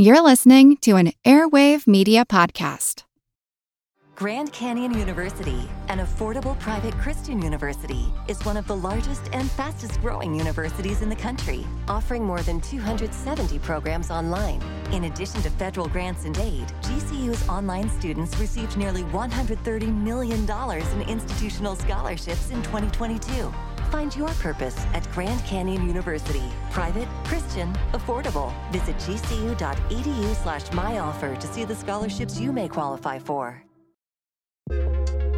You're listening to an Airwave Media Podcast. Grand Canyon University, an affordable private Christian university, is one of the largest and fastest growing universities in the country, offering more than 270 programs online. In addition to federal grants and aid, GCU's online students received nearly $130 million in institutional scholarships in 2022. Find your purpose at Grand Canyon University. Private, Christian, affordable. Visit gcu.edu slash myoffer to see the scholarships you may qualify for.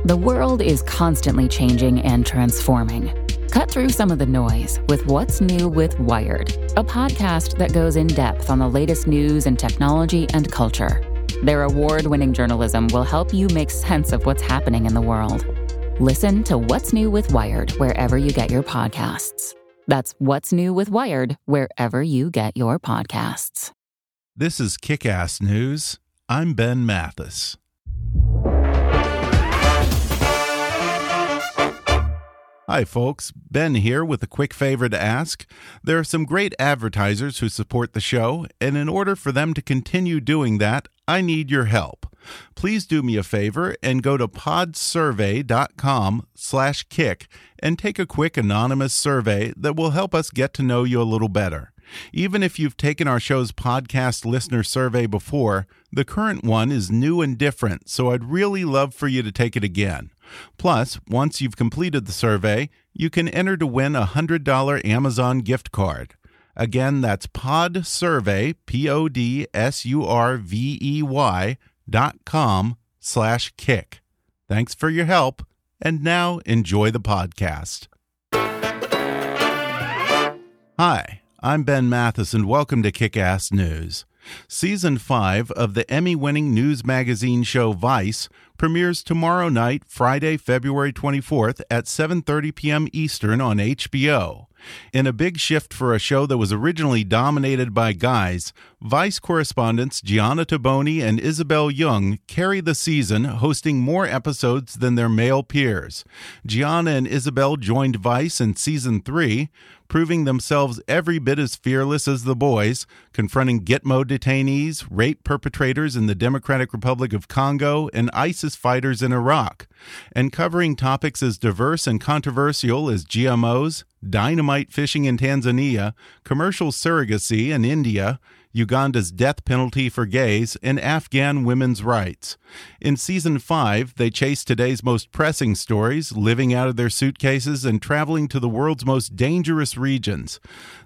The world is constantly changing and transforming. Cut through some of the noise with What's New with Wired, a podcast that goes in depth on the latest news and technology and culture. Their award winning journalism will help you make sense of what's happening in the world. Listen to What's New with Wired wherever you get your podcasts. That's What's New with Wired wherever you get your podcasts. This is Kick Ass News. I'm Ben Mathis. Hi, folks. Ben here with a quick favor to ask. There are some great advertisers who support the show, and in order for them to continue doing that, I need your help. Please do me a favor and go to podsurvey.com slash kick and take a quick anonymous survey that will help us get to know you a little better. Even if you've taken our show's podcast listener survey before, the current one is new and different, so I'd really love for you to take it again. Plus, once you've completed the survey, you can enter to win a $100 Amazon gift card. Again, that's podsurvey, P-O-D-S-U-R-V-E-Y dot com slash kick. Thanks for your help, and now enjoy the podcast. Hi, I'm Ben Mathis, and welcome to Kick Ass News. Season 5 of the Emmy winning news magazine show Vice premieres tomorrow night, Friday, February 24th at 7:30 p.m. Eastern on HBO. In a big shift for a show that was originally dominated by guys, Vice correspondents Gianna Toboni and Isobel Yeung carry the season, hosting more episodes than their male peers. Gianna and Isobel joined Vice in season 3, proving themselves every bit as fearless as the boys, confronting Gitmo detainees, rape perpetrators in the Democratic Republic of Congo, and ISIS fighters in Iraq, and covering topics as diverse and controversial as GMOs, dynamite fishing in Tanzania, commercial surrogacy in India, Uganda's death penalty for gays, and Afghan women's rights. In season 5, they chase today's most pressing stories, living out of their suitcases and traveling to the world's most dangerous regions.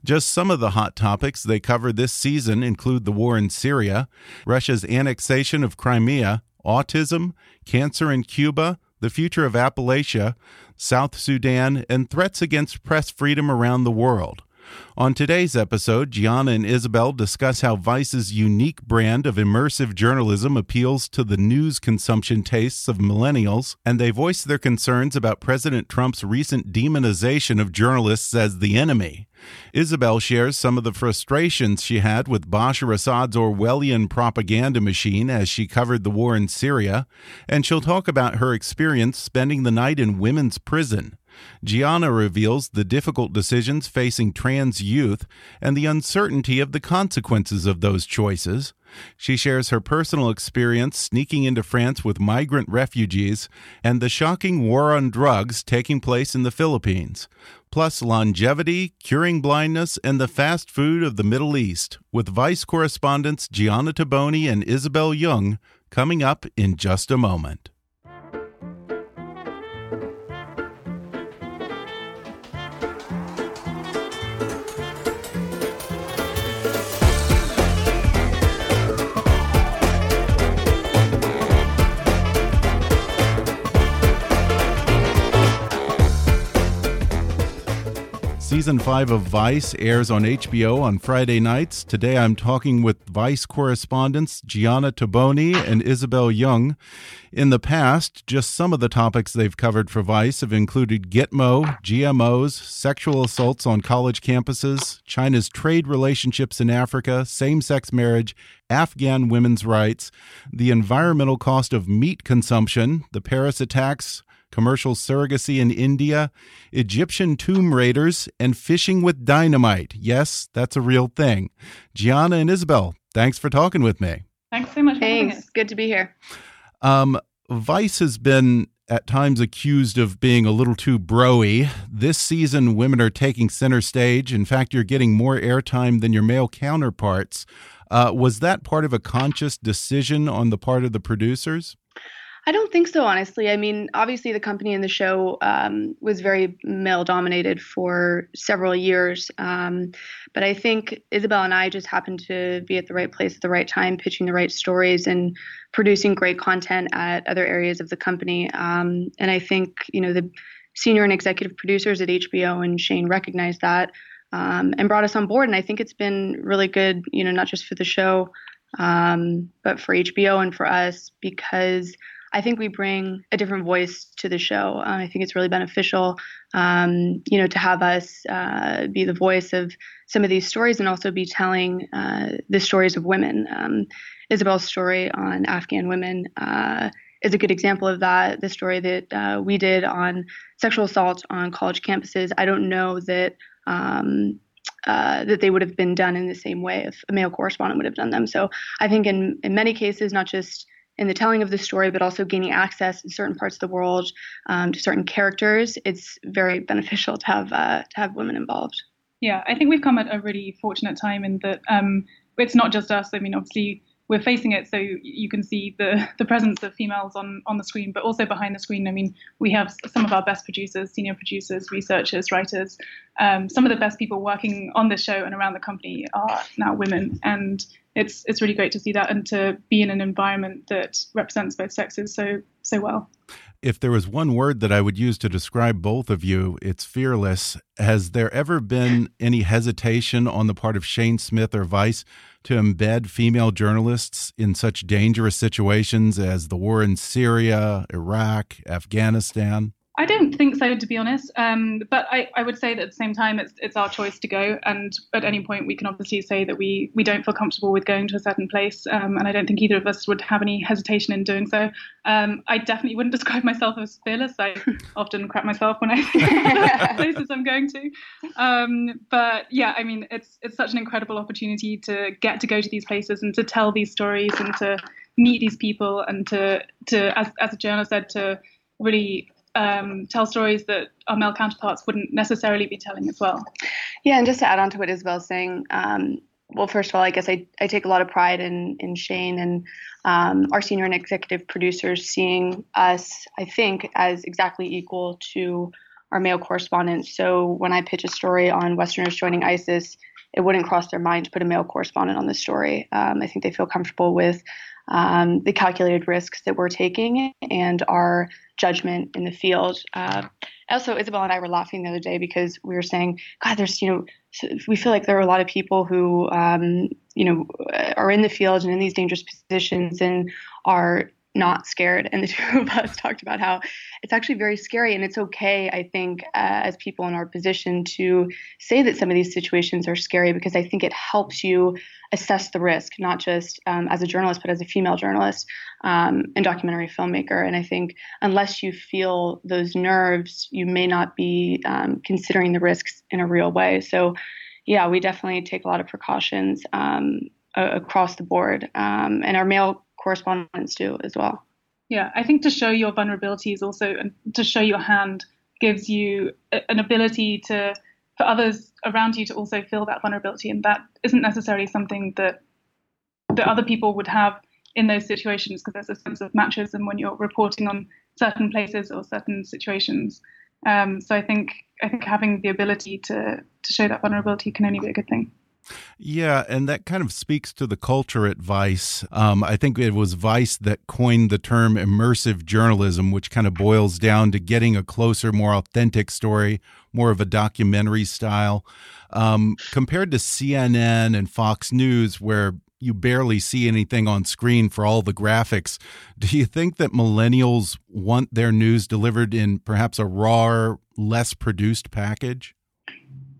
Just some of the hot topics they cover this season include the war in Syria, Russia's annexation of Crimea, autism, cancer in Cuba, the future of Appalachia, South Sudan, and threats against press freedom around the world. On today's episode, Gianna and Isobel discuss how Vice's unique brand of immersive journalism appeals to the news consumption tastes of millennials, and they voice their concerns about President Trump's recent demonization of journalists as the enemy. Isobel shares some of the frustrations she had with Bashar Assad's Orwellian propaganda machine as she covered the war in Syria, and she'll talk about her experience spending the night in women's prison. Gianna reveals the difficult decisions facing trans youth and the uncertainty of the consequences of those choices. She shares her personal experience sneaking into France with migrant refugees and the shocking war on drugs taking place in the Philippines, plus longevity, curing blindness, and the fast food of the Middle East, with Vice correspondents Gianna Toboni and Isobel Yeung coming up in just a moment. Season 5 of Vice airs on HBO on Friday nights. Today I'm talking with Vice correspondents Gianna Toboni and Isobel Yeung. In the past, just some of the topics they've covered for Vice have included Gitmo, GMOs, sexual assaults on college campuses, China's trade relationships in Africa, same sex marriage, Afghan women's rights, the environmental cost of meat consumption, the Paris attacks, commercial surrogacy in India, Egyptian tomb raiders, and fishing with dynamite. Yes, that's a real thing. Gianna and Isobel, Thanks for talking with me. Thanks so much. Thanks. Good to be here. Um, Vice has been at times accused of being a little too broy. This season, women are taking center stage. In fact, you're getting more airtime than your male counterparts. Uh, was that part of a conscious decision on the part of the producers? I don't think so, honestly. I mean, obviously, the company and the show um, was very male dominated for several years. Um, but I think Isobel and I just happened to be at the right place at the right time, pitching the right stories and producing great content at other areas of the company. Um, and I think, you know, the senior and executive producers at HBO and Shane recognized that um, and brought us on board. And I think it's been really good, you know, not just for the show, um, but for HBO and for us because I think we bring a different voice to the show. Uh, I think it's really beneficial, um, you know, to have us uh, be the voice of some of these stories and also be telling uh, the stories of women. Um, Isobel's story on Afghan women uh, is a good example of that. The story that uh, we did on sexual assault on college campuses. I don't know that. Um, uh, that they would have been done in the same way if a male correspondent would have done them. So I think in, in many cases, not just in the telling of the story, but also gaining access in certain parts of the world um, to certain characters, it's very beneficial to have uh, to have women involved. Yeah, I think we've come at a really fortunate time in that um, it's not just us. I mean, obviously we're facing it so you can see the the presence of females on on the screen but also behind the screen i mean we have some of our best producers senior producers researchers writers um, some of the best people working on this show and around the company are now women and it's it's really great to see that and to be in an environment that represents both sexes so so well if there was one word that I would use to describe both of you, it's fearless. Has there ever been any hesitation on the part of Shane Smith or Vice to embed female journalists in such dangerous situations as the war in Syria, Iraq, Afghanistan? I don't think so, to be honest. Um, but I, I, would say that at the same time, it's it's our choice to go. And at any point, we can obviously say that we we don't feel comfortable with going to a certain place. Um, and I don't think either of us would have any hesitation in doing so. Um, I definitely wouldn't describe myself as fearless. I often crap myself when I think places I'm going to. Um, but yeah, I mean, it's it's such an incredible opportunity to get to go to these places and to tell these stories and to meet these people and to to as as a journalist said to really um, tell stories that our male counterparts wouldn't necessarily be telling as well. Yeah, and just to add on to what Isobel's saying, um, well, first of all, I guess I, I take a lot of pride in in Shane and um, our senior and executive producers seeing us, I think, as exactly equal to our male correspondents. So when I pitch a story on Westerners joining ISIS, it wouldn't cross their mind to put a male correspondent on the story. Um, I think they feel comfortable with um, the calculated risks that we're taking and our judgment in the field. Uh, also, Isobel and I were laughing the other day because we were saying, God, there's, you know, we feel like there are a lot of people who, um, you know, are in the field and in these dangerous positions and are not scared. And the two of us talked about how it's actually very scary. And it's okay, I think, uh, as people in our position to say that some of these situations are scary because I think it helps you assess the risk, not just um, as a journalist, but as a female journalist um, and documentary filmmaker. And I think unless you feel those nerves, you may not be um, considering the risks in a real way. So, yeah, we definitely take a lot of precautions um, across the board. Um, and our male correspondents do as well. Yeah, I think to show your vulnerabilities also and to show your hand gives you an ability to for others around you to also feel that vulnerability and that isn't necessarily something that that other people would have in those situations because there's a sense of matchism when you're reporting on certain places or certain situations. Um, so I think I think having the ability to to show that vulnerability can only be a good thing. Yeah, and that kind of speaks to the culture at Vice. Um, I think it was Vice that coined the term immersive journalism, which kind of boils down to getting a closer, more authentic story, more of a documentary style. Um, compared to CNN and Fox News, where you barely see anything on screen for all the graphics, do you think that millennials want their news delivered in perhaps a raw, less produced package?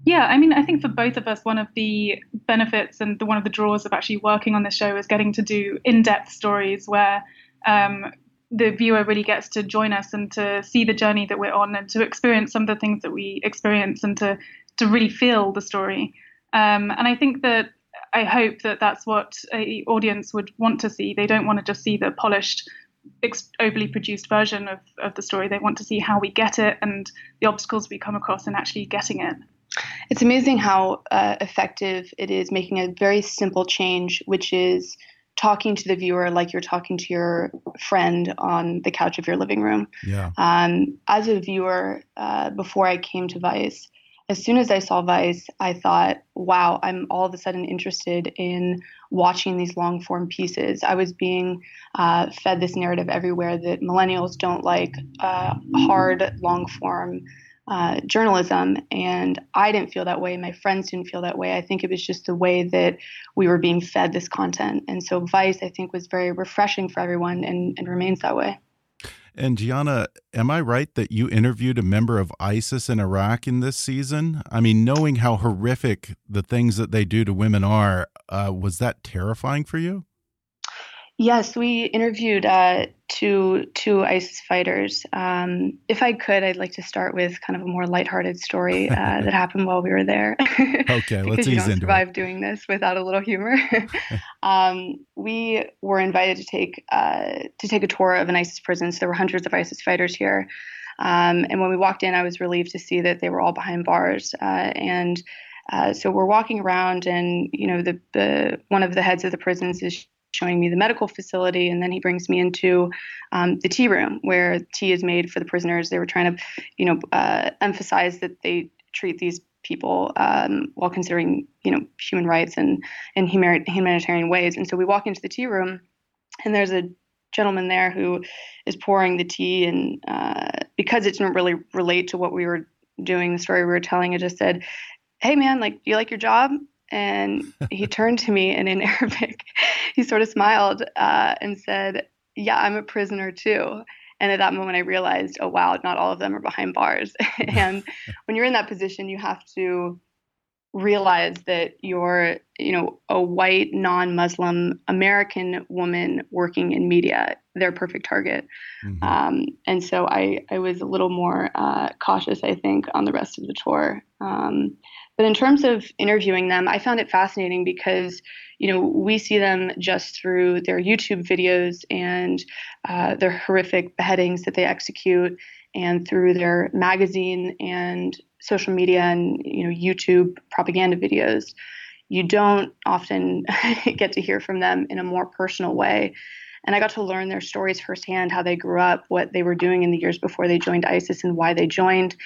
Yeah, I mean, I think for both of us, one of the benefits and the, one of the draws of actually working on the show is getting to do in-depth stories where um, the viewer really gets to join us and to see the journey that we're on and to experience some of the things that we experience and to to really feel the story. Um, and I think that I hope that that's what a audience would want to see. They don't want to just see the polished, overly produced version of, of the story. They want to see how we get it and the obstacles we come across in actually getting it. It's amazing how uh, effective it is making a very simple change, which is talking to the viewer like you're talking to your friend on the couch of your living room. Yeah. Um, as a viewer, uh, before I came to Vice, as soon as I saw Vice, I thought, wow, I'm all of a sudden interested in watching these long form pieces. I was being uh, fed this narrative everywhere that millennials don't like uh, hard, long form uh, journalism. And I didn't feel that way. My friends didn't feel that way. I think it was just the way that we were being fed this content. And so Vice, I think, was very refreshing for everyone and, and remains that way. And Gianna, am I right that you interviewed a member of ISIS in Iraq in this season? I mean, knowing how horrific the things that they do to women are, uh, was that terrifying for you? Yes, we interviewed uh, two two ISIS fighters. Um, if I could, I'd like to start with kind of a more lighthearted story uh, that happened while we were there. okay, let's ease into it. survive it. doing this without a little humor. um, we were invited to take uh, to take a tour of an ISIS prison. So there were hundreds of ISIS fighters here. Um, and when we walked in, I was relieved to see that they were all behind bars. Uh, and uh, so we're walking around, and you know, the the one of the heads of the prisons is showing me the medical facility, and then he brings me into um, the tea room where tea is made for the prisoners. They were trying to, you know, uh, emphasize that they treat these people um, while considering, you know, human rights and in humanitarian ways. And so we walk into the tea room, and there's a gentleman there who is pouring the tea, and uh, because it didn't really relate to what we were doing, the story we were telling, it just said, "Hey, man, like, do you like your job?" And he turned to me and in Arabic, he sort of smiled uh, and said, Yeah, I'm a prisoner too. And at that moment, I realized, oh, wow, not all of them are behind bars. and when you're in that position, you have to realize that you're, you know, a white, non-Muslim American woman working in media. They're perfect target. Mm-hmm. Um, and so I, I was a little more uh, cautious, I think, on the rest of the tour. Um, but in terms of interviewing them, I found it fascinating because, you know, we see them just through their YouTube videos and uh, their horrific beheadings that they execute, and through their magazine and social media and you know YouTube propaganda videos. You don't often get to hear from them in a more personal way. And I got to learn their stories firsthand, how they grew up, what they were doing in the years before they joined ISIS, and why they joined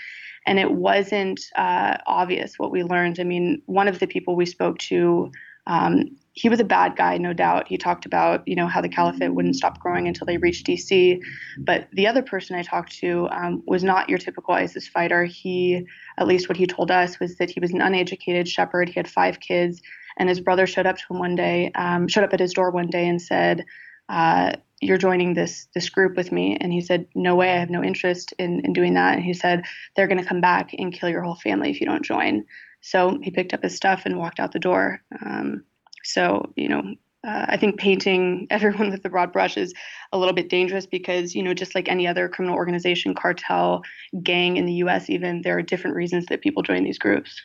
and it wasn't uh, obvious what we learned. I mean, one of the people we spoke to, um, he was a bad guy, no doubt. He talked about, you know, how the caliphate wouldn't stop growing until they reached DC. But the other person I talked to um, was not your typical ISIS fighter. He, at least what he told us, was that he was an uneducated shepherd. He had five kids, and his brother showed up to him one day, um, showed up at his door one day and said, uh, you're joining this this group with me. And he said no way i have no interest in, in doing that. And he said they're going to come back and kill your whole family if you don't join. So he picked up his stuff and walked out the door. Um, so you know uh, i think painting everyone with the broad brush is a little bit dangerous because you know just like any other criminal organization cartel gang in the us even there are different reasons that people join these groups.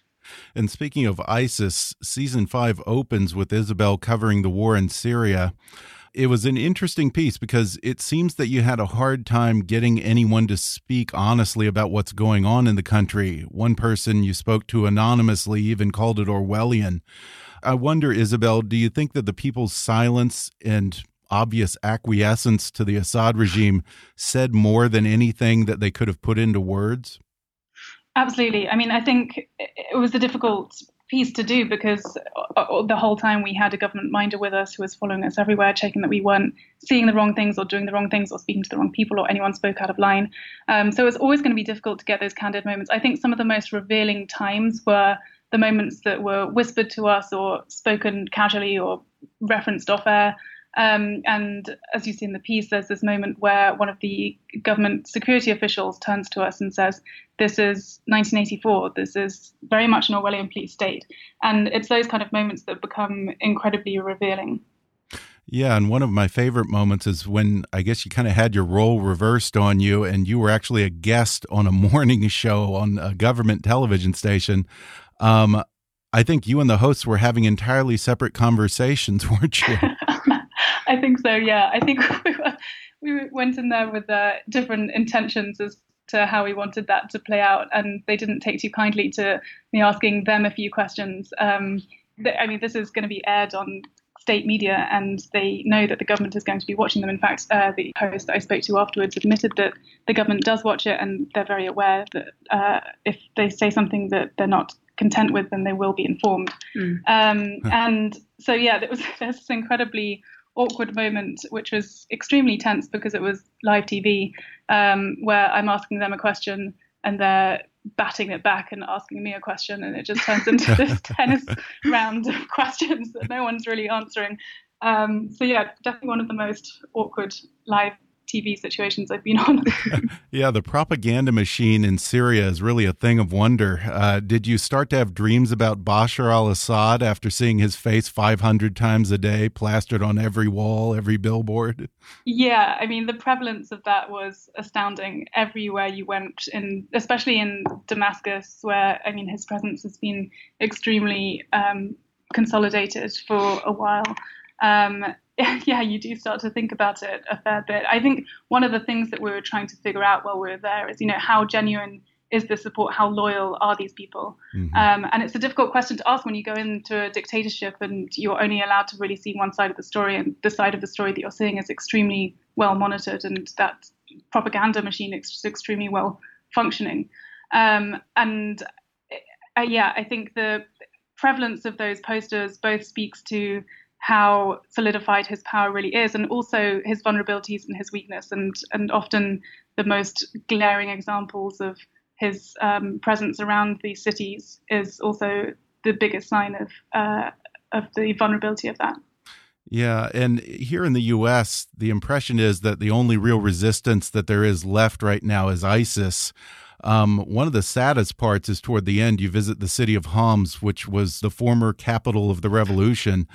And speaking of isis season 5 opens with isobel covering the war in syria it was an interesting piece because it seems that you had a hard time getting anyone to speak honestly about what's going on in the country. One person you spoke to anonymously even called it Orwellian. I wonder, Isobel, do you think that the people's silence and obvious acquiescence to the Assad regime said more than anything that they could have put into words? Absolutely. I mean, I think it was a difficult piece to do because uh, uh, the whole time we had a government minder with us who was following us everywhere, checking that we weren't seeing the wrong things or doing the wrong things or speaking to the wrong people or anyone spoke out of line. Um, so it's always going to be difficult to get those candid moments. I think some of the most revealing times were the moments that were whispered to us or spoken casually or referenced off air. Um, and as you see in the piece, there's this moment where one of the government security officials turns to us and says, This is 1984. This is very much an Orwellian police state. And it's those kind of moments that become incredibly revealing. Yeah, and one of my favorite moments is when I guess you kind of had your role reversed on you, and you were actually a guest on a morning show on a government television station. Um, I think you and the hosts were having entirely separate conversations, weren't you? I think so. Yeah, I think we, were, we went in there with uh, different intentions as to how we wanted that to play out, and they didn't take too kindly to me asking them a few questions. Um, I mean, this is going to be aired on state media, and they know that the government is going to be watching them. In fact, uh, the host that I spoke to afterwards admitted that the government does watch it, and they're very aware that uh, if they say something that they're not content with, then they will be informed. Mm. Um, and so, yeah, it was this incredibly awkward moment, which was extremely tense because it was live TV, um, where I'm asking them a question and they're batting it back and asking me a question, and it just turns into this tennis round of questions that no one's really answering. Um, so yeah, definitely one of the most awkward live TV situations I've been on. yeah, the propaganda machine in Syria is really a thing of wonder. Uh, did you start to have dreams about Bashar al Assad after seeing his face 500 times a day plastered on every wall, every billboard? Yeah, I mean, the prevalence of that was astounding everywhere you went, in, especially in Damascus, where, I mean, his presence has been extremely um, consolidated for a while. Um, yeah, you do start to think about it a fair bit. I think one of the things that we were trying to figure out while we were there is, you know, how genuine is the support? How loyal are these people? Mm-hmm. Um, and it's a difficult question to ask when you go into a dictatorship and you're only allowed to really see one side of the story, and the side of the story that you're seeing is extremely well monitored, and that propaganda machine is extremely well functioning. Um, and uh, yeah, I think the prevalence of those posters both speaks to how solidified his power really is, and also his vulnerabilities and his weakness. And and often the most glaring examples of his um, presence around these cities is also the biggest sign of uh, of the vulnerability of that. Yeah, and here in the U.S., the impression is that the only real resistance that there is left right now is ISIS. Um, one of the saddest parts is toward the end. You visit the city of Homs, which was the former capital of the revolution.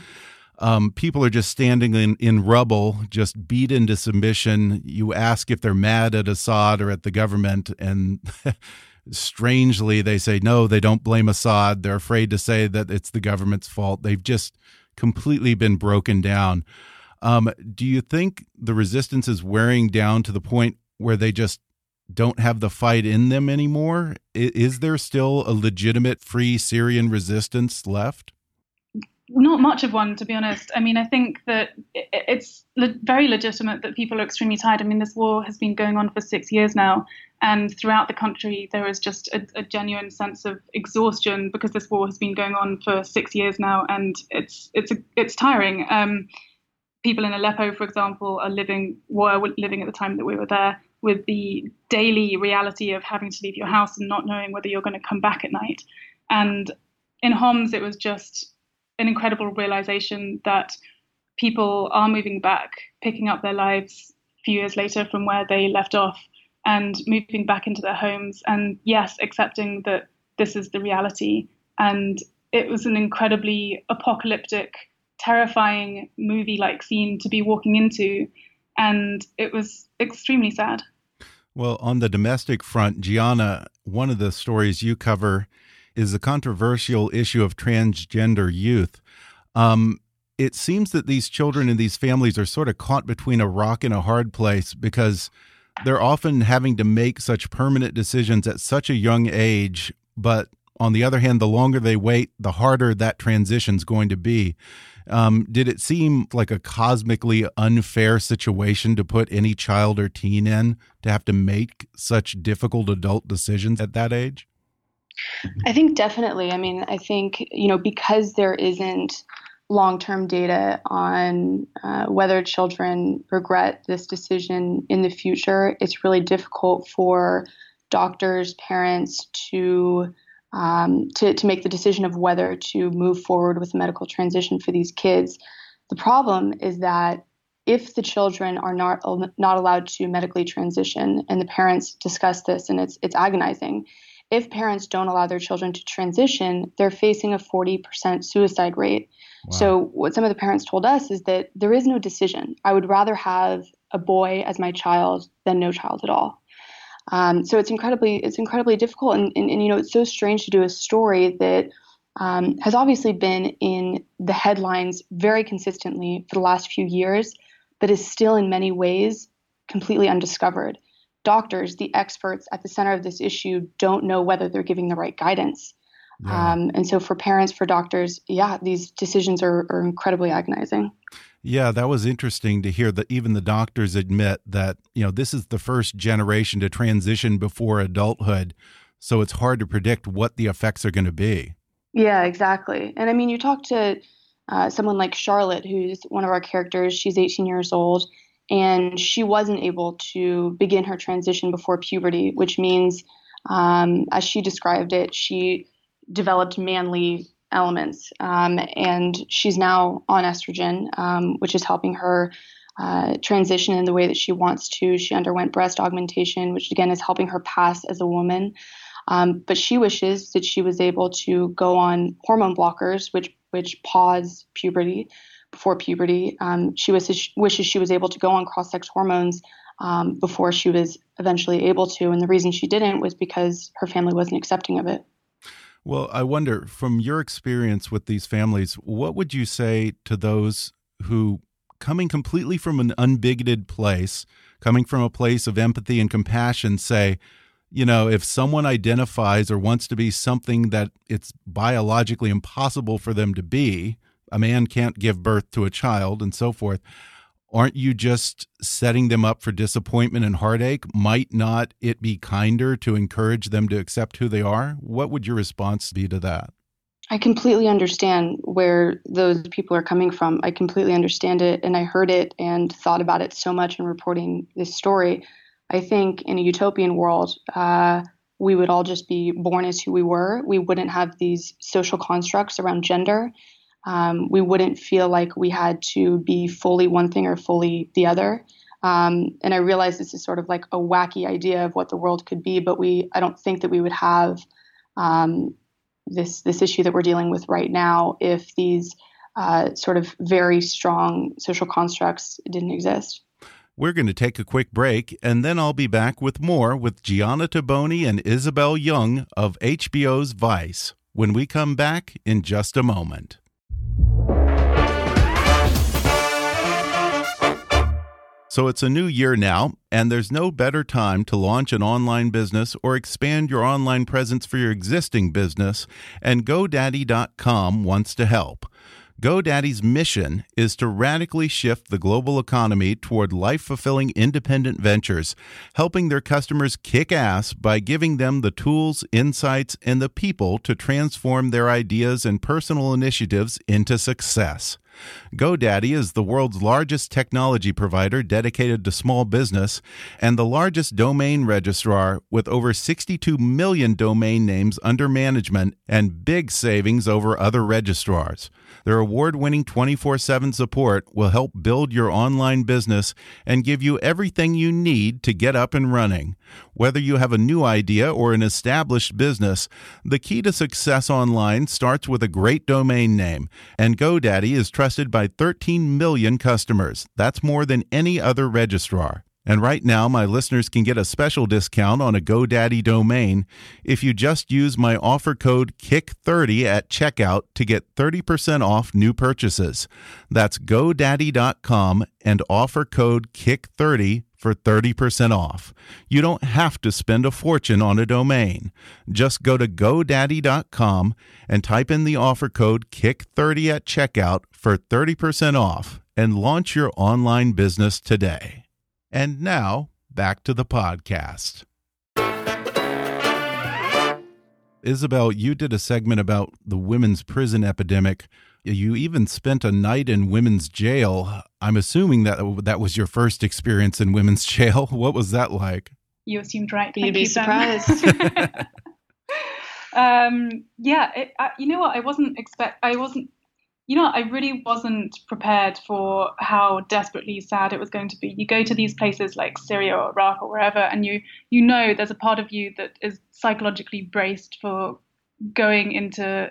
Um, people are just standing in, in rubble, just beat into submission. You ask if they're mad at Assad or at the government, and strangely, they say no, they don't blame Assad. They're afraid to say that it's the government's fault. They've just completely been broken down. Um, do you think the resistance is wearing down to the point where they just don't have the fight in them anymore? Is there still a legitimate free Syrian resistance left? Not much of one, to be honest. I mean, I think that it's very legitimate that people are extremely tired. I mean, this war has been going on for six years now, and throughout the country, there is just a, a genuine sense of exhaustion because this war has been going on for six years now, and it's it's it's tiring. Um, people in Aleppo, for example, are living were living at the time that we were there with the daily reality of having to leave your house and not knowing whether you're going to come back at night. And in Homs, it was just an incredible realization that people are moving back, picking up their lives a few years later from where they left off, and moving back into their homes. And yes, accepting that this is the reality. And it was an incredibly apocalyptic, terrifying movie like scene to be walking into. And it was extremely sad. Well, on the domestic front, Gianna, one of the stories you cover is the controversial issue of transgender youth. Um, it seems that these children and these families are sort of caught between a rock and a hard place because they're often having to make such permanent decisions at such a young age. But on the other hand, the longer they wait, the harder that transition is going to be. Um, did it seem like a cosmically unfair situation to put any child or teen in to have to make such difficult adult decisions at that age? I think definitely. I mean, I think, you know, because there isn't long term data on uh, whether children regret this decision in the future, it's really difficult for doctors, parents to. Um, to, to make the decision of whether to move forward with a medical transition for these kids. The problem is that if the children are not not allowed to medically transition, and the parents discuss this, and it's it's agonizing if parents don't allow their children to transition, they're facing a 40% suicide rate. Wow. So, what some of the parents told us is that there is no decision. I would rather have a boy as my child than no child at all. Um, so it's incredibly it's incredibly difficult, and, and, and, you know it's so strange to do a story that um, has obviously been in the headlines very consistently for the last few years, but is still in many ways completely undiscovered. Doctors, the experts at the center of this issue, don't know whether they're giving the right guidance. Yeah. Um, and so, for parents, for doctors, yeah, these decisions are, are incredibly agonizing. Yeah, that was interesting to hear that even the doctors admit that, you know, this is the first generation to transition before adulthood. So it's hard to predict what the effects are going to be. Yeah, exactly. And I mean, you talk to uh, someone like Charlotte, who's one of our characters. She's 18 years old, and she wasn't able to begin her transition before puberty, which means, um, as she described it, she developed manly elements. Um, and she's now on estrogen, um, which is helping her uh, transition in the way that she wants to. She underwent breast augmentation, which again is helping her pass as a woman. Um, but she wishes that she was able to go on hormone blockers, which which pause puberty before puberty. Um, she wishes, wishes she was able to go on cross-sex hormones um, before she was eventually able to, and the reason she didn't was because her family wasn't accepting of it. Well, I wonder, from your experience with these families, what would you say to those who, coming completely from an unbigoted place, coming from a place of empathy and compassion, say, you know, if someone identifies or wants to be something that it's biologically impossible for them to be, a man can't give birth to a child and so forth aren't you just setting them up for disappointment and heartache? Might not it be kinder to encourage them to accept who they are? What would your response be to that? I completely understand where those people are coming from. I completely understand it, and I heard it and thought about it so much in reporting this story. I think in a utopian world, uh, we would all just be born as who we were. We wouldn't have these social constructs around gender um, we wouldn't feel like we had to be fully one thing or fully the other. Um, and I realize this is sort of like a wacky idea of what the world could be, but we I don't think that we would have um, this this issue that we're dealing with right now if these uh, sort of very strong social constructs didn't exist. We're going to take a quick break, and then I'll be back with more with Gianna Toboni and Isobel Yeung of HBO's Vice when we come back in just a moment. So it's a new year now, and there's no better time to launch an online business or expand your online presence for your existing business, and GoDaddy.com wants to help. GoDaddy's mission is to radically shift the global economy toward life fulfilling independent ventures, helping their customers kick ass by giving them the tools, insights, and the people to transform their ideas and personal initiatives into success. GoDaddy is the world's largest technology provider dedicated to small business and the largest domain registrar with over 62 million domain names under management and big savings over other registrars. Their award winning 24 7 support will help build your online business and give you everything you need to get up and running. Whether you have a new idea or an established business, the key to success online starts with a great domain name, and GoDaddy is trusted by 13 million customers. That's more than any other registrar. And right now, my listeners can get a special discount on a GoDaddy domain if you just use my offer code KICK30 at checkout to get 30% off new purchases. That's GoDaddy.com and offer code KICK30 for 30% off. You don't have to spend a fortune on a domain. Just go to GoDaddy.com and type in the offer code KICK30 at checkout for 30% off and launch your online business today. And now, back to the podcast. Isobel, you did a segment about the women's prison epidemic. You even spent a night in women's jail. I'm assuming that that was your first experience in women's jail. What was that like? You assumed right. You'd be you, surprised. um, yeah, it, I, you know what? I wasn't expect. I wasn't you know, I really wasn't prepared for how desperately sad it was going to be. You go to these places like Syria or Iraq or wherever, and you you know there's a part of you that is psychologically braced for going into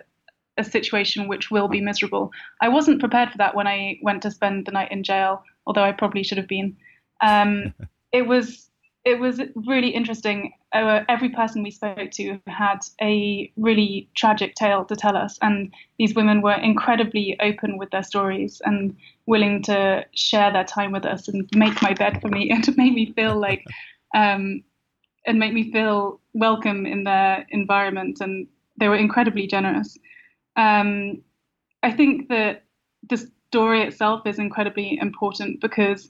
a situation which will be miserable. I wasn't prepared for that when I went to spend the night in jail, although I probably should have been. Um, it was it was really interesting. Uh, every person we spoke to had a really tragic tale to tell us, and these women were incredibly open with their stories and willing to share their time with us and make my bed for me and to make me feel like um, and make me feel welcome in their environment. And they were incredibly generous. Um, I think that the story itself is incredibly important because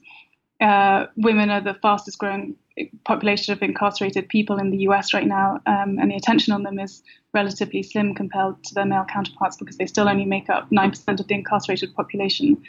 uh, women are the fastest growing population of incarcerated people in the US right now, um, and the attention on them is relatively slim compared to their male counterparts because they still only make up 9% of the incarcerated population.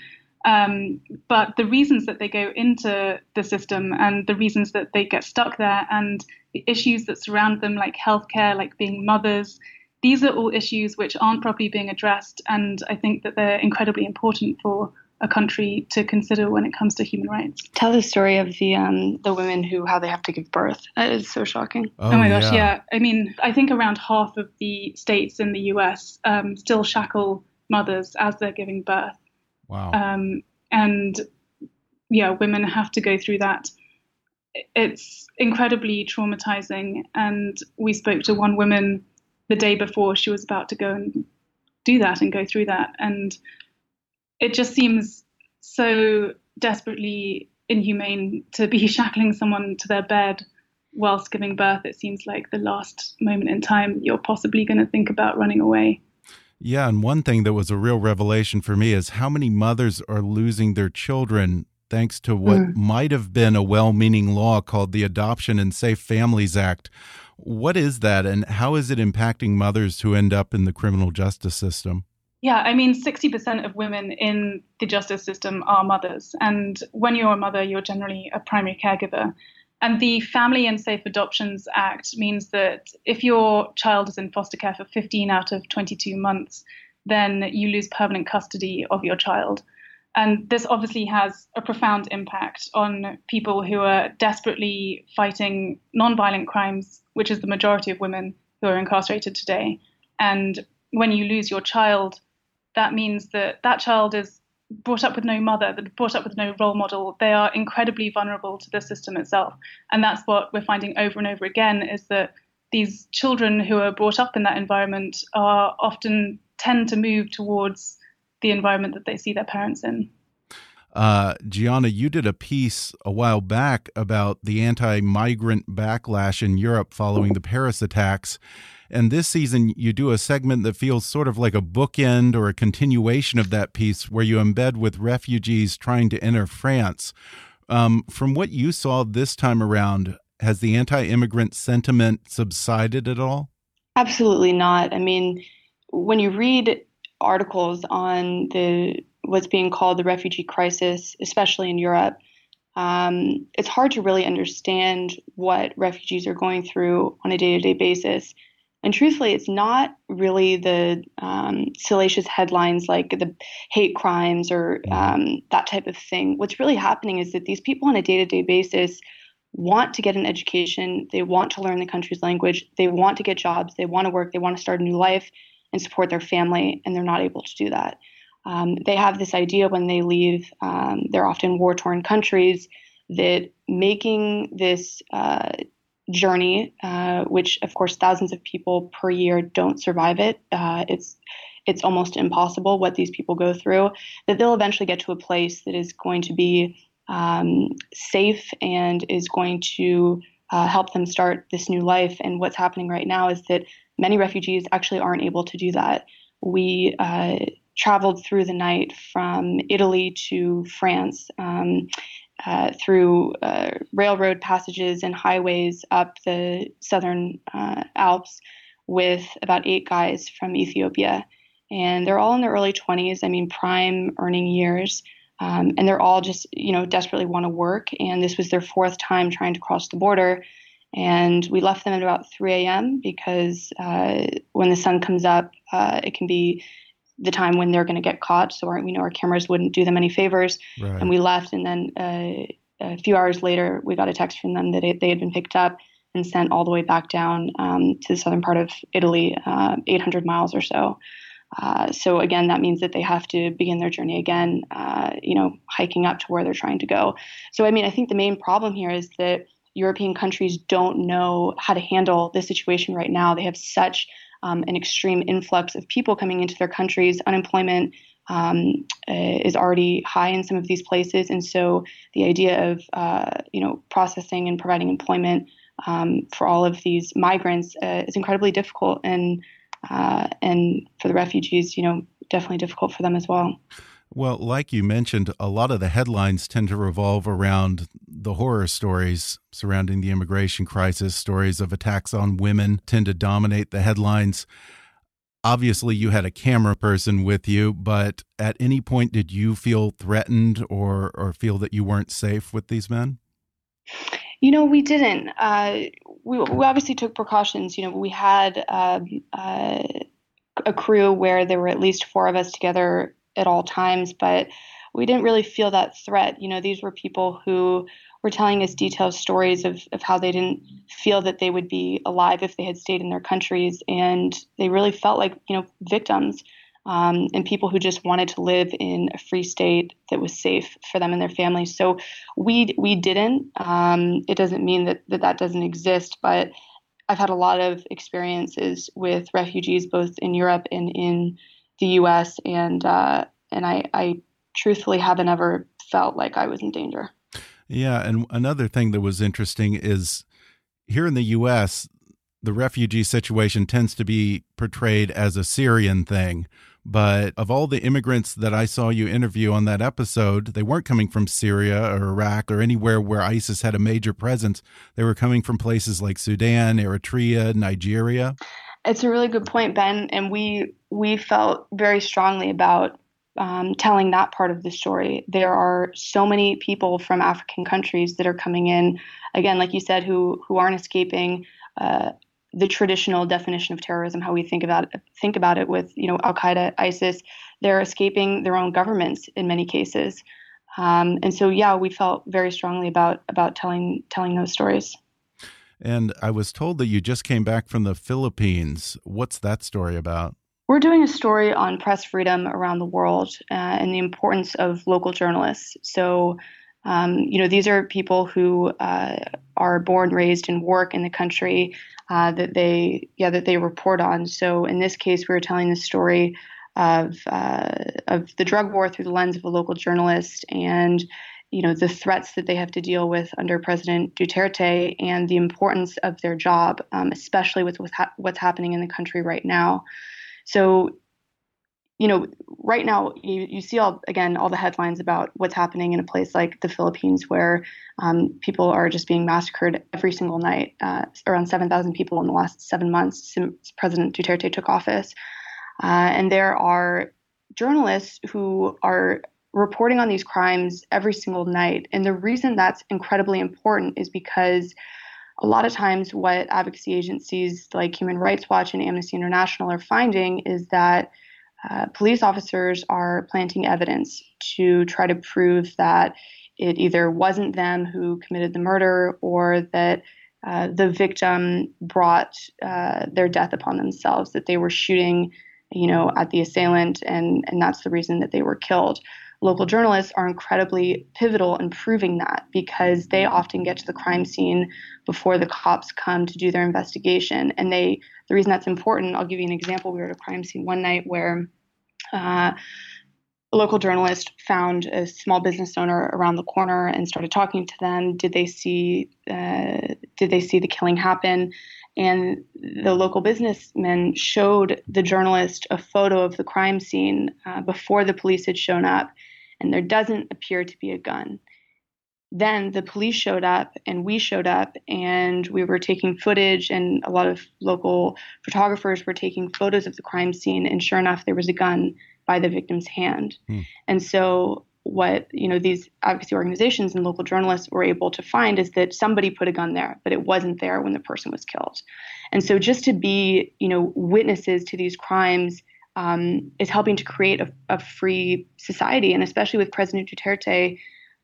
Um, but the reasons that they go into the system and the reasons that they get stuck there and the issues that surround them, like healthcare, like being mothers, these are all issues which aren't properly being addressed. And I think that they're incredibly important for a country to consider when it comes to human rights. Tell the story of the um, the women who how they have to give birth. That is so shocking. Oh, oh my gosh, yeah. yeah. I mean, I think around half of the states in the U.S. Um, still shackle mothers as they're giving birth. Wow. Um, and yeah, women have to go through that. It's incredibly traumatizing. And we spoke to one woman the day before she was about to go and do that and go through that. And it just seems so desperately inhumane to be shackling someone to their bed whilst giving birth. It seems like the last moment in time you're possibly going to think about running away. Yeah, and one thing that was a real revelation for me is how many mothers are losing their children thanks to what mm. might have been a well meaning law called the Adoption and Safe Families Act. What is that, and how is it impacting mothers who end up in the criminal justice system? Yeah, I mean, 60% of women in the justice system are mothers. And when you're a mother, you're generally a primary caregiver. And the Family and Safe Adoptions Act means that if your child is in foster care for 15 out of 22 months, then you lose permanent custody of your child. And this obviously has a profound impact on people who are desperately fighting nonviolent crimes, which is the majority of women who are incarcerated today. And when you lose your child, that means that that child is brought up with no mother, that brought up with no role model. They are incredibly vulnerable to the system itself. And that's what we're finding over and over again is that these children who are brought up in that environment are often tend to move towards the environment that they see their parents in. Uh, Gianna, you did a piece a while back about the anti migrant backlash in Europe following the Paris attacks. And this season, you do a segment that feels sort of like a bookend or a continuation of that piece where you embed with refugees trying to enter France. Um, from what you saw this time around, has the anti immigrant sentiment subsided at all? Absolutely not. I mean, when you read articles on the what's being called the refugee crisis, especially in Europe, um, it's hard to really understand what refugees are going through on a day-to-day basis. And truthfully, it's not really the um, salacious headlines like the hate crimes or um, that type of thing. What's really happening is that these people on a day-to-day basis want to get an education, they want to learn the country's language, they want to get jobs, they want to work, they want to start a new life, and support their family, and they're not able to do that. Um, they have this idea when they leave, um, they're often war torn countries, that making this uh, journey, uh, which of course thousands of people per year don't survive it, uh, it's it's almost impossible what these people go through, that they'll eventually get to a place that is going to be um, safe and is going to uh, help them start this new life. And what's happening right now is that many refugees actually aren't able to do that. We uh, traveled through the night from Italy to France um, uh, through uh, railroad passages and highways up the southern uh, Alps with about eight guys from Ethiopia. And they're all in their early 20s, I mean, prime earning years. Um, and they're all just, you know, desperately want to work. And this was their fourth time trying to cross the border. And we left them at about 3 a.m. because uh, when the sun comes up, uh, it can be the time when they're going to get caught. So our, we know our cameras wouldn't do them any favors. Right. And we left. And then uh, a few hours later, we got a text from them that it, they had been picked up and sent all the way back down um, to the southern part of Italy, uh, 800 miles or so. Uh, so again, that means that they have to begin their journey again, uh, you know, hiking up to where they're trying to go. So I mean, I think the main problem here is that European countries don't know how to handle this situation right now. They have such um, an extreme influx of people coming into their countries. Unemployment um, is already high in some of these places, and so the idea of uh, you know processing and providing employment um, for all of these migrants uh, is incredibly difficult, and uh, and for the refugees, you know, definitely difficult for them as well. Well, like you mentioned, a lot of the headlines tend to revolve around the horror stories surrounding the immigration crisis. Stories of attacks on women tend to dominate the headlines. Obviously, you had a camera person with you, but at any point did you feel threatened or, or feel that you weren't safe with these men? You know, we didn't. Uh, we, we obviously took precautions. You know, we had um, uh, a crew where there were at least four of us together at all times, but we didn't really feel that threat. You know, these were people who were telling us detailed stories of, of how they didn't feel that they would be alive if they had stayed in their countries. And they really felt like, you know, victims um, and people who just wanted to live in a free state that was safe for them and their families. So we, we didn't. Um, it doesn't mean that, that that doesn't exist, but I've had a lot of experiences with refugees both in Europe and in the U.S. and uh, and I, I truthfully haven't ever felt like I was in danger. Yeah, and another thing that was interesting is here in the U.S., the refugee situation tends to be portrayed as a Syrian thing. But of all the immigrants that I saw you interview on that episode, they weren't coming from Syria or Iraq or anywhere where ISIS had a major presence. They were coming from places like Sudan, Eritrea, Nigeria. It's a really good point, Ben, and we we felt very strongly about um, telling that part of the story. There are so many people from African countries that are coming in, again, like you said, who who aren't escaping uh, the traditional definition of terrorism, how we think about it, think about it with you know Al Qaeda, ISIS. They're escaping their own governments in many cases, um, and so yeah, we felt very strongly about about telling telling those stories. And I was told that you just came back from the Philippines. What's that story about? We're doing a story on press freedom around the world uh, and the importance of local journalists. So, um, you know, these are people who uh, are born, raised, and work in the country uh, that they, yeah, that they report on. So, in this case, we were telling the story of uh, of the drug war through the lens of a local journalist and you know, the threats that they have to deal with under President Duterte and the importance of their job, um, especially with what's, ha- what's happening in the country right now. So, you know, right now you, you see all again all the headlines about what's happening in a place like the Philippines, where um, people are just being massacred every single night. Uh, around 7,000 people in the last seven months since President Duterte took office, uh, and there are journalists who are reporting on these crimes every single night. And the reason that's incredibly important is because a lot of times what advocacy agencies like Human Rights Watch and Amnesty International are finding is that uh, police officers are planting evidence to try to prove that it either wasn't them who committed the murder or that uh, the victim brought uh, their death upon themselves, that they were shooting, you know, at the assailant, and and that's the reason that they were killed local journalists are incredibly pivotal in proving that because they often get to the crime scene before the cops come to do their investigation. And they, the reason that's important, I'll give you an example. We were at a crime scene one night where uh, a local journalist found a small business owner around the corner and started talking to them. Did they see? Uh, did they see the killing happen? And the local businessman showed the journalist a photo of the crime scene uh, before the police had shown up and there doesn't appear to be a gun. Then the police showed up and we showed up and we were taking footage and a lot of local photographers were taking photos of the crime scene and sure enough there was a gun by the victim's hand. Hmm. And so what you know these advocacy organizations and local journalists were able to find is that somebody put a gun there but it wasn't there when the person was killed and so just to be you know witnesses to these crimes um, is helping to create a, a, free society. And especially with President Duterte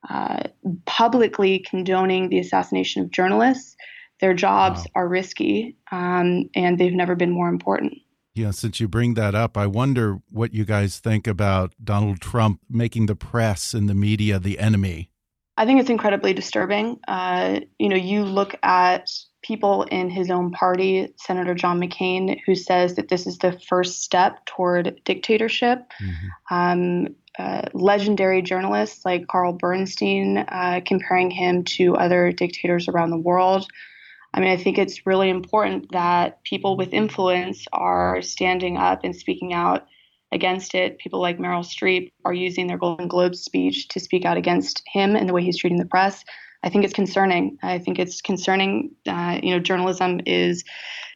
uh, publicly condoning the assassination of journalists, their jobs wow. are risky um, and they've never been more important. Yeah, since you bring that up, I wonder what you guys think about Donald Trump making the press and the media the enemy. I think it's incredibly disturbing. Uh, you know, you look at people in his own party, Senator John McCain, who says that this is the first step toward dictatorship. Mm-hmm. Um, uh, legendary journalists like Carl Bernstein uh, comparing him to other dictators around the world. I mean, I think it's really important that people with influence are standing up and speaking out against it. People like Meryl Streep are using their Golden Globe speech to speak out against him and the way he's treating the press. I think it's concerning. I think it's concerning. Uh, you know, journalism is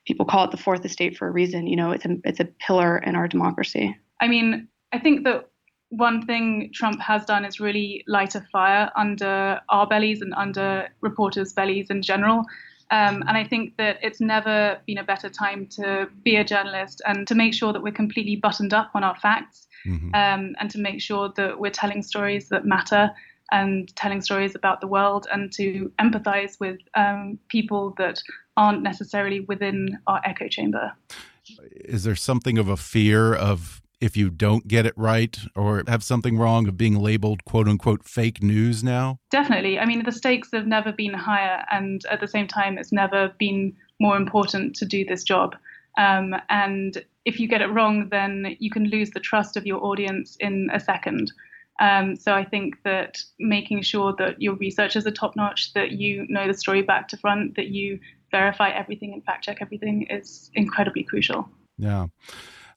people call it the fourth estate for a reason. You know, it's a it's a pillar in our democracy. I mean, I think that one thing Trump has done is really light a fire under our bellies and under reporters' bellies in general. Um, and I think that it's never been a better time to be a journalist and to make sure that we're completely buttoned up on our facts mm-hmm. um, and to make sure that we're telling stories that matter and telling stories about the world and to empathize with um, people that aren't necessarily within our echo chamber. Is there something of a fear of if you don't get it right or have something wrong of being labeled quote unquote fake news now? Definitely. I mean, the stakes have never been higher, and at the same time, it's never been more important to do this job. Um, and if you get it wrong, then you can lose the trust of your audience in a second. Um, so I think that making sure that your researchers are top notch, that you know the story back to front, that you verify everything and fact check everything is incredibly crucial. Yeah.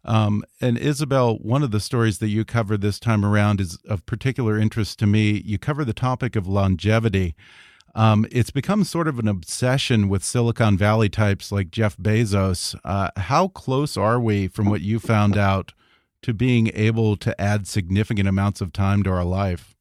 Um, and Isobel, one of the stories that you cover this time around is of particular interest to me. You cover the topic of longevity. Um, it's become sort of an obsession with Silicon Valley types like Jeff Bezos. Uh, how close are we, from what you found out, to being able to add significant amounts of time to our life?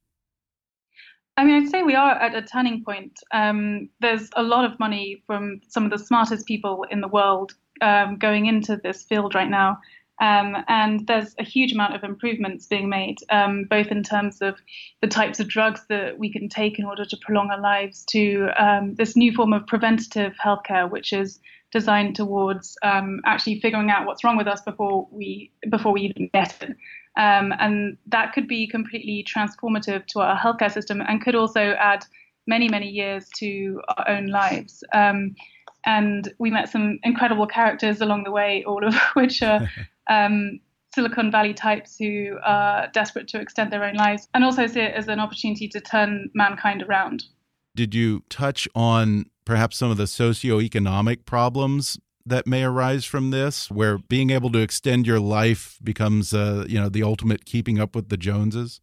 I mean, I'd say we are at a turning point. Um, there's a lot of money from some of the smartest people in the world um, going into this field right now. Um, and there's a huge amount of improvements being made, um, both in terms of the types of drugs that we can take in order to prolong our lives, to um, this new form of preventative healthcare, which is designed towards um, actually figuring out what's wrong with us before we before we even get it. Um, and that could be completely transformative to our healthcare system, and could also add many many years to our own lives. Um, and we met some incredible characters along the way, all of which are um, Silicon Valley types who are desperate to extend their own lives and also see it as an opportunity to turn mankind around. Did you touch on perhaps some of the socioeconomic problems that may arise from this, where being able to extend your life becomes, uh, you know, the ultimate keeping up with the Joneses?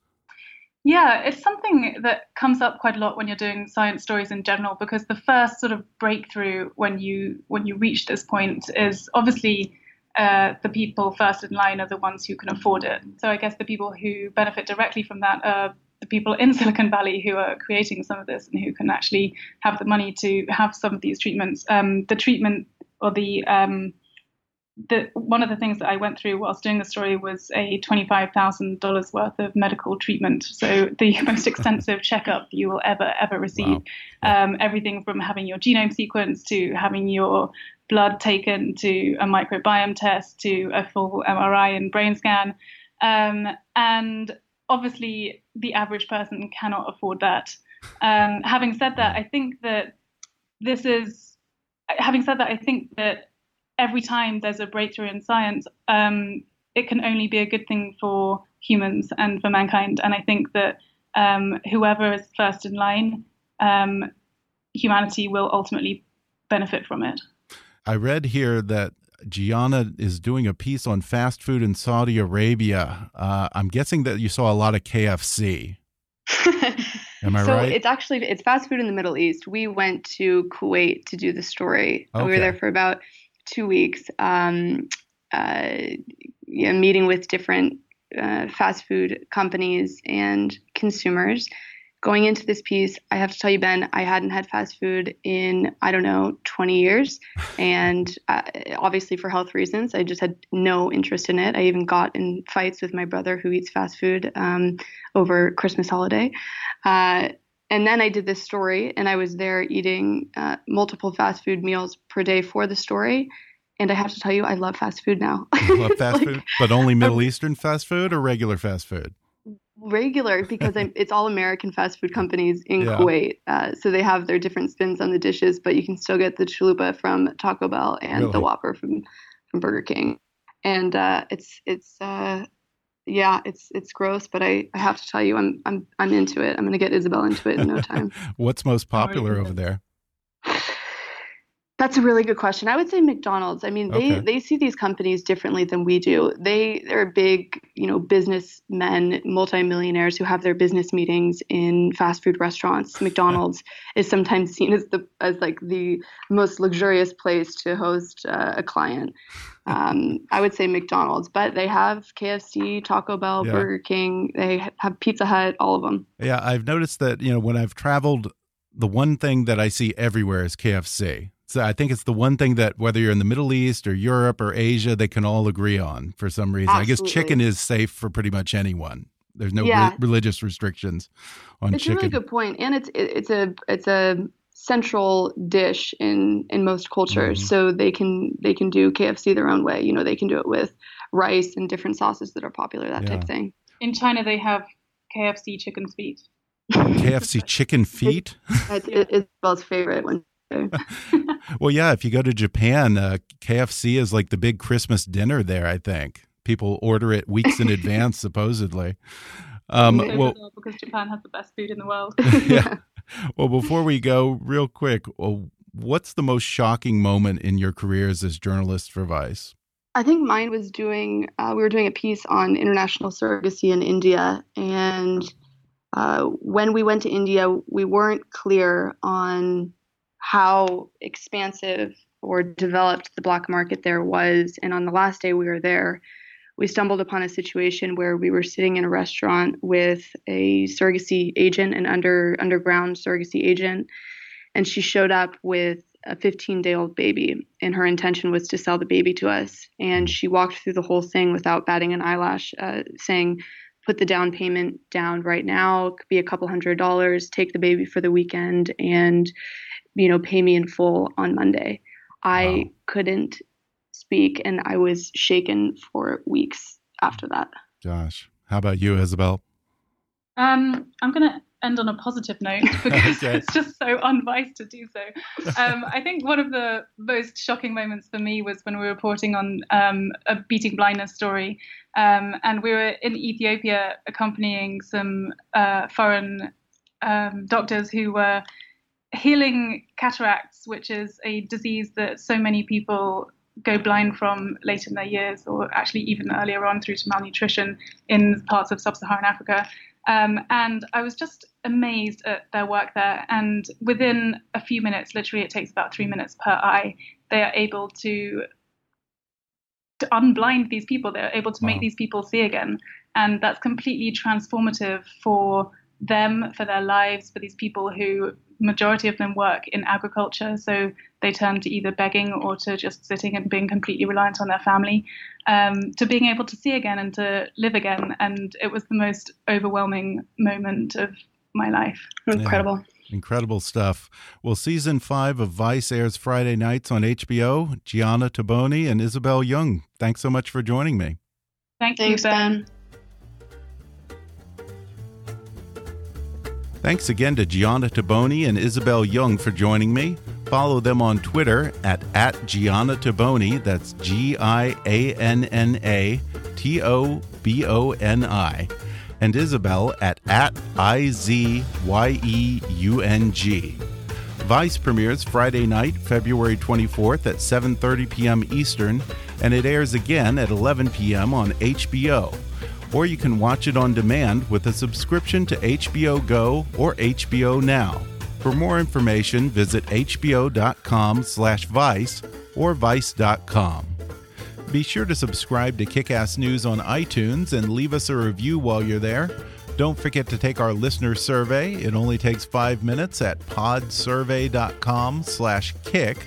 Yeah, it's something that comes up quite a lot when you're doing science stories in general, because the first sort of breakthrough when you when you reach this point is obviously uh, the people first in line are the ones who can afford it. So I guess the people who benefit directly from that are the people in Silicon Valley who are creating some of this and who can actually have the money to have some of these treatments. Um, the treatment or the um, the, one of the things that I went through whilst doing the story was a $25,000 worth of medical treatment. So the most extensive checkup you will ever, ever receive. Wow. Um, everything from having your genome sequenced to having your blood taken to a microbiome test to a full MRI and brain scan. Um, and obviously, the average person cannot afford that. Um, having said that, I think that this is, having said that, I think that every time there's a breakthrough in science, um, it can only be a good thing for humans and for mankind. And I think that um, whoever is first in line, um, humanity will ultimately benefit from it. I read here that Gianna is doing a piece on fast food in Saudi Arabia. Uh, I'm guessing that you saw a lot of KFC. Am I right? so right? it's actually it's fast food in the Middle East. We went to Kuwait to do the story. Okay. We were there for about two weeks, um, uh, meeting with different uh, fast food companies and consumers going into this piece, I have to tell you, Ben, I hadn't had fast food in, I don't know, 20 years. And uh, obviously, for health reasons, I just had no interest in it. I even got in fights with my brother who eats fast food um, over Christmas holiday. Uh, and then I did this story, and I was there eating uh, multiple fast food meals per day for the story. And I have to tell you, I love fast food now. love fast like, food, but only Middle Eastern fast food or regular fast food? Regular because I'm, it's all American fast food companies in Yeah. Kuwait. Uh, so they have their different spins on the dishes, but you can still get the chalupa from Taco Bell and Really? the Whopper from from Burger King. And uh, it's it's uh, yeah, it's it's gross, but I, I have to tell you, I'm I'm I'm into it. I'm gonna get Isobel into it in no time. What's most popular over there? That's a really good question. I would say McDonald's. I mean, they Okay. they see these companies differently than we do. They they're big, you know, businessmen, multimillionaires who have their business meetings in fast food restaurants. McDonald's is sometimes seen as the as like the most luxurious place to host uh, a client. Um, I would say McDonald's, but they have KFC, Taco Bell, Yeah. Burger King. They have Pizza Hut, all of them. Yeah, I've noticed that, you know, when I've traveled, the one thing that I see everywhere is KFC. So I think it's the one thing that whether you're in the Middle East or Europe or Asia, they can all agree on for some reason. I guess chicken is safe for pretty much anyone. There's no Yeah. re religious restrictions on it's chicken. a really good point. point and it's it, it's a it's a central dish in in most cultures Mhm. so they can they can do KFC their own way you know they can do it with rice and different sauces that are popular that type Yeah. of thing In China, they have KFC chicken feet. KFC chicken feet. it's, it, it's favorite one Well, yeah, if you go to Japan, uh, KFC is like the big Christmas dinner there, I think. People order it weeks in advance, supposedly. Um, well, because Japan has the best food in the world. yeah. Well, before we go, real quick, well, what's the most shocking moment in your careers as journalist for Vice? I think mine was doing, uh, we were doing a piece on international surrogacy in India. And uh, when we went to India, we weren't clear on how expansive or developed the black market there was. And on the last day we were there, we stumbled upon a situation where we were sitting in a restaurant with a surrogacy agent, an under underground surrogacy agent, and she showed up with a 15 day old baby, and her intention was to sell the baby to us. And she walked through the whole thing without batting an eyelash, uh, saying, Put the down payment down right now. It could be a couple hundred dollars. Take the baby for the weekend, and you know, pay me in full on Monday. I Wow. couldn't speak, and I was shaken for weeks after that. Gosh, how about you, Isobel? Um, I'm going to end on a positive note because Okay. it's just so unwise to do so. Um, I think one of the most shocking moments for me was when we were reporting on um, a beating blindness story, um, and we were in Ethiopia accompanying some uh, foreign um, doctors who were healing cataracts, which is a disease that so many people go blind from late in their years, or actually even earlier on through to malnutrition in parts of sub-Saharan Africa. Um, and I was just amazed at their work there. And within a few minutes, literally, it takes about three minutes per eye, they are able to to unblind these people. They're able to Wow. make these people see again, and that's completely transformative for them, for their lives, for these people who majority of them work in agriculture, so they turn to either begging or to just sitting and being completely reliant on their family, um, to being able to see again and to live again. And it was the most overwhelming moment of my life. Incredible. Incredible stuff. Well, season five of Vice airs Friday nights on HBO. Gianna Toboni and Isobel Yeung, thanks so much for joining me. Thank Thanks, you, Ben. Ben. Thanks again to Gianna Toboni and Isobel Yeung for joining me. Follow them on Twitter at, at Gianna Toboni. That's G I A N N A T O B O N I. And Isobel at, at I Z Y E U N G. Vice premieres Friday night, February 24th at 7:30 p.m. Eastern, and it airs again at 11 p.m. on HBO. Or you can watch it on demand with a subscription to HBO Go or HBO Now. For more information, visit hbo.com/vice or vice.com. Be sure to subscribe to Kickass News on iTunes and leave us a review while you're there. Don't forget to take our listener survey. It only takes five minutes at podsurvey.com/kick.